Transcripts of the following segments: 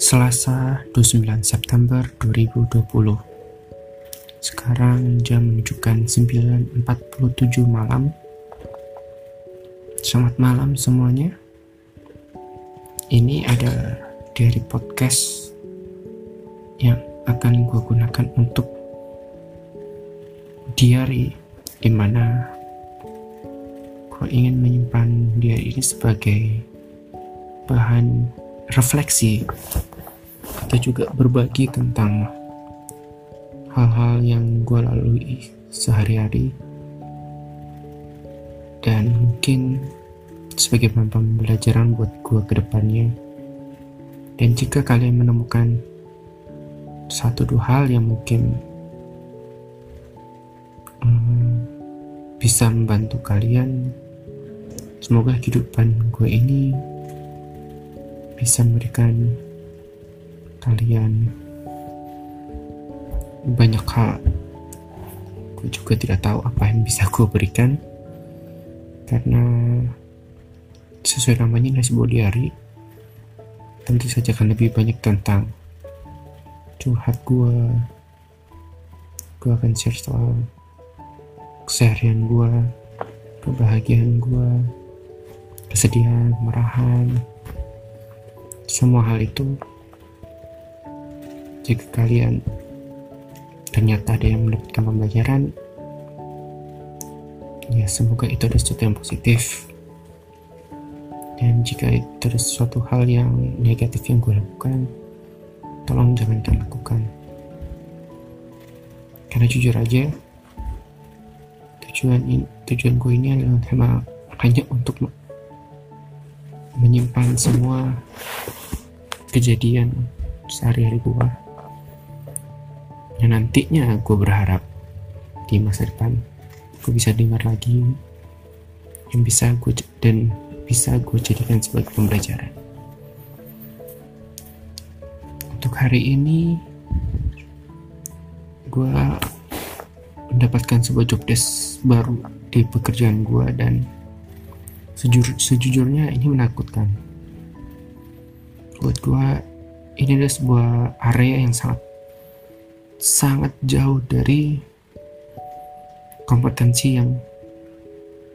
Selasa 29 September 2020 Sekarang jam menunjukkan 9.47 malam. Selamat malam semuanya. Ini ada dari podcast Yang akan gue gunakan untuk Diary Di mana Gue ingin menyimpan diary ini sebagai Bahan refleksi kita juga berbagi tentang hal-hal yang gue lalui sehari-hari. Dan mungkin sebagai pembelajaran buat gue ke depannya. Dan jika kalian menemukan satu dua hal yang mungkin hmm, bisa membantu kalian semoga kehidupan gue ini bisa memberikan kalian. Banyak hal. Gue juga tidak tahu apa yang bisa gue berikan. Karena sesuai namanya sebuah diary tentu saja akan lebih banyak tentang curhat gue gue akan share soal keseharian gue kebahagiaan gue kesedihan kemarahan. Semua hal itu jika kalian. Ternyata ada yang mendapatkan pembelajaran. Ya semoga itu ada sesuatu yang positif. Dan jika itu ada sesuatu hal yang negatif yang gue lakukan tolong jangan kalian lakukan. Karena jujur aja tujuan ini, tujuan gue ini adalah hanya untuk menyimpan semua kejadian sehari-hari gue yang nantinya gue berharap di masa depan gue bisa dengar lagi yang bisa gue dan bisa gue jadikan sebagai pembelajaran. Untuk hari ini gue mendapatkan sebuah job desk baru di pekerjaan gue dan sejujur, sejujurnya ini menakutkan. Buat gue ini adalah sebuah area yang sangat sangat jauh dari kompetensi yang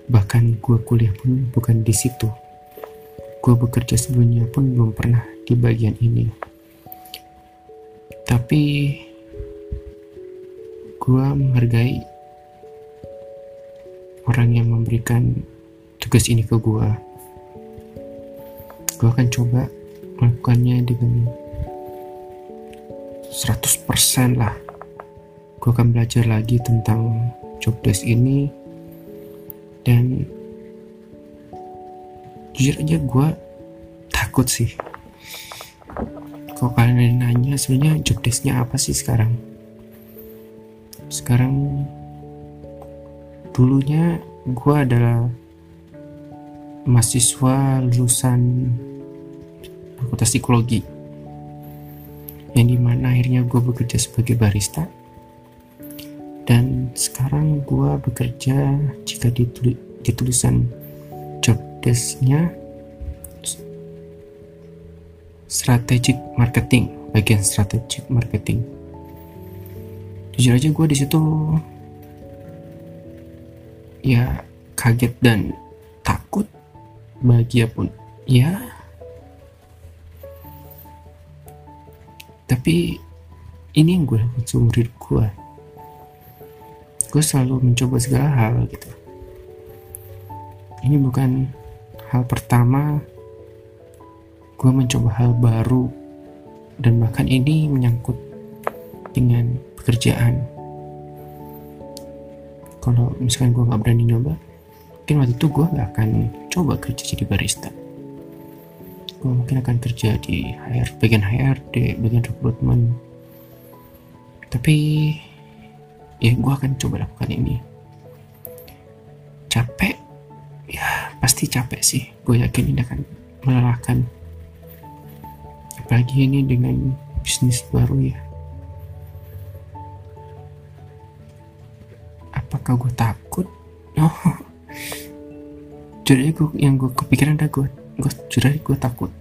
bahkan gue kuliah pun bukan di situ. Gue bekerja sebelumnya pun belum pernah di bagian ini. Tapi gue menghargai orang yang memberikan tugas ini ke gue gue akan coba melakukannya dengan 100% lah. Gue akan belajar lagi tentang job desk ini. Dan jujur aja gue takut sih. Kalau kalian nanya sebenarnya job desknya apa sih sekarang? Sekarang dulunya gue adalah mahasiswa lulusan fakultas psikologi yang di mana akhirnya gue bekerja sebagai barista. Dan sekarang gue bekerja jika dituli, ditulisan job desknya strategic marketing bagian strategic marketing. Jujur aja gue di situ ya kaget dan takut. Bahagia pun. Ya tapi ini yang gue lakukan seumur hidup gue. Gue selalu mencoba segala hal gitu. Ini bukan hal pertama. Gue mencoba hal baru. Dan bahkan ini menyangkut dengan pekerjaan. Kalau misalkan gue gak berani nyoba mungkin waktu itu gue gak akan coba kerja jadi barista mungkin akan kerja di HR bagian HRD bagian rekrutmen. Tapi ya gue akan coba lakukan ini. Capek? Ya pasti capek sih. Gue yakin ini akan melelahkan. Apalagi ini dengan bisnis baru ya. Apakah gue takut? Oh jadi yang gue kepikiran ada gue gue jujur gue takut.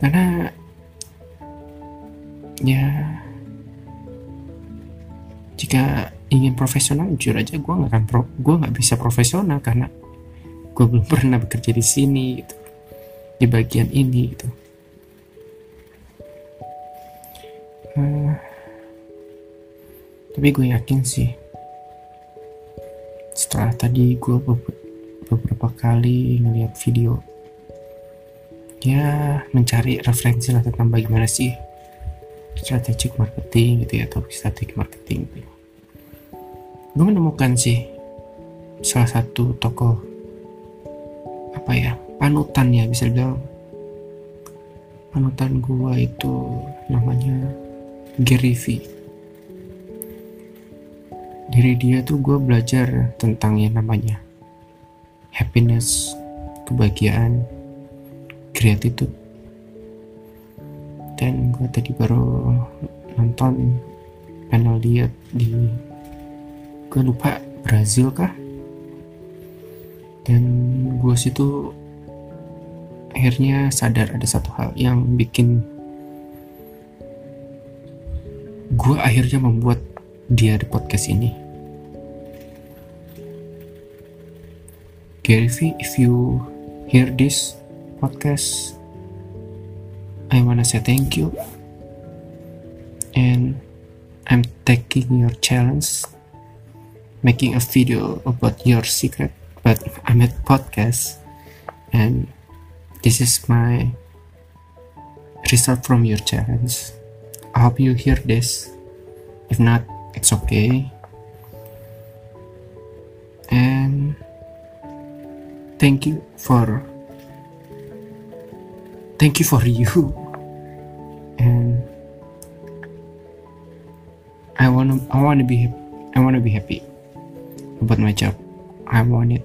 Karena ya jika ingin profesional jujur aja gue nggak akan pro gue nggak bisa profesional karena gue belum pernah bekerja di sini gitu. Di bagian ini gitu. Uh, tapi gue yakin sih setelah tadi gue beberapa kali ngeliat video. Ya mencari referensi lah tentang bagaimana sih strategic marketing gitu ya atau strategi marketing. Gitu. gue menemukan sih salah satu toko apa ya panutan ya bisa dibilang. Panutan gue itu namanya Gary V dari dia tuh gue belajar tentang yang namanya happiness kebahagiaan gratitude. Dan gue tadi baru nonton panel dia di gue lupa Brazil kah? Dan gue situ akhirnya sadar ada satu hal yang bikin gue akhirnya membuat dia di podcast ini Gary V if you hear this podcast. I wanna say thank you. And I'm taking your challenge, making a video about your secret, but I'm at podcast, and this is my result from your challenge. I hope you hear this. If not, it's okay. Thank you for thank you for you. And I wanna I wanna be I wanna be happy about my job. I want it.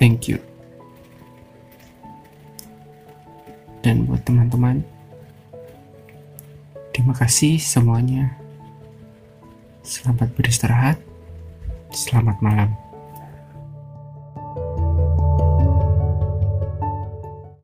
Thank you. Dan buat teman-teman terima kasih semuanya. Selamat beristirahat. Selamat malam